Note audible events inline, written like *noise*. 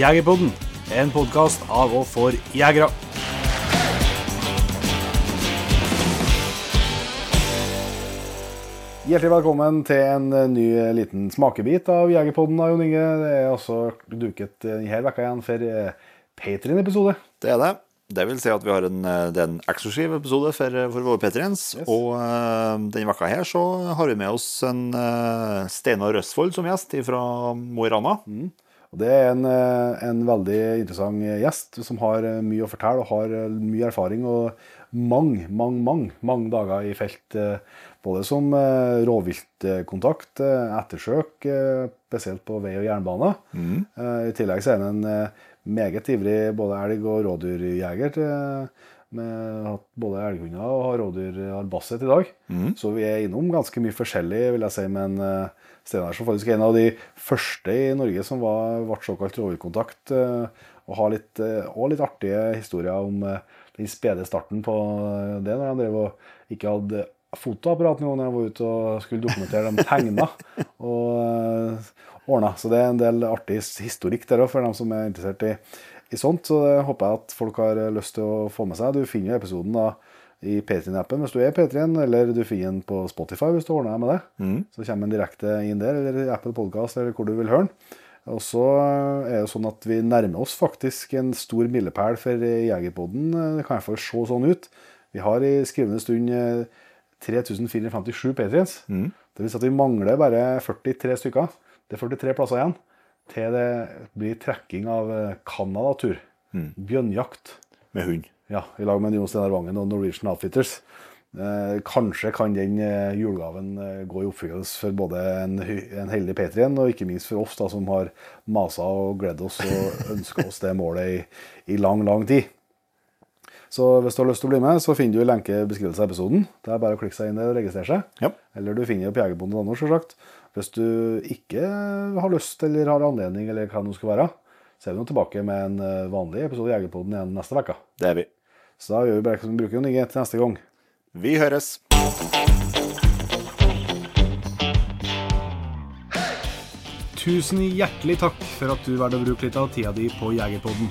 Jegerpodden, en podkast av og for jegere. Hjertelig velkommen til en eh, ny eh, liten smakebit av Jegerpodden av Jon Inge. Det er altså duket denne vekka igjen for Patrion-episode. Det er det. Det vil si at vi har en, eh, det er en eksklusiv episode for, for våre patrions. Yes. Og uh, denne vekka her så har vi med oss en uh, Steinar Røsvold som gjest fra Mo i Rana. Og Det er en, eh, en veldig interessant gjest som har eh, mye å fortelle og har eh, mye erfaring og mange, mange, mange, mange dager i felt. Både som rovviltkontakt, ettersøk, spesielt på vei og jernbane. Mm. I tillegg så er han en meget ivrig både elg- og rådyrjeger. Med hatt både elghunder og rådyr har basset i dag. Så vi er innom ganske mye forskjellig, vil jeg si. Men uh, Steinar er faktisk en av de første i Norge som var, ble såkalt rovviltkontakt. uh, og har litt, uh, og litt artige historier om den spede starten på det, når han drev og ikke hadde fotoapparat noen gang jeg var ute og skulle dokumentere de tegna *laughs* og ordna. Så det er en del artig historikk der òg, for dem som er interessert i, i sånt. Så det håper jeg at folk har eh, lyst til å få med seg. Du finner jo episoden da i Patrion-appen hvis du er Patrion, eller du finner den på Spotify hvis du ordner deg med det. Så kommer den direkte inn der, eller i Apple Podcast, eller hvor du vil høre den. Og så er det sånn at vi nærmer oss faktisk en stor milepæl for Jegerpodden. Det kan iallfall se sånn ut. Vi har i skrivende stund eh, 3457 Mm. Det vil si at vi mangler bare 43 stykker. Det er 43 plasser igjen til det blir trekking av eh, Canada-tur. Bjørnjakt. Med hund. Ja, i lag med Jon Steinar Vangen og Norwegian Outfitters. Eh, kanskje kan den eh, julegaven eh, gå i oppfyllelse for både en, en heldig Patrien og ikke minst for oss da, som har masa og gledd oss og *laughs* ønska oss det målet i, i lang, lang tid. Så hvis du har lyst til å bli med, så finner du en lenke i beskrivelsen av episoden. Det er bare å klikke seg inn der og registrere seg. Ja. Eller du finner jo på jegerbonden.no, selvsagt. Hvis du ikke har lyst eller har anledning, eller hva det nå skal være, så er vi nå tilbake med en eh, vanlig episode av Jegerpoden igjen neste uke. Det er vi. Så da gjør vi bare som vi bruker, Jon Inge, til neste gang. Vi høres. Tusen hjertelig takk for at du valgte å bruke litt av tida di på Jegerpodden.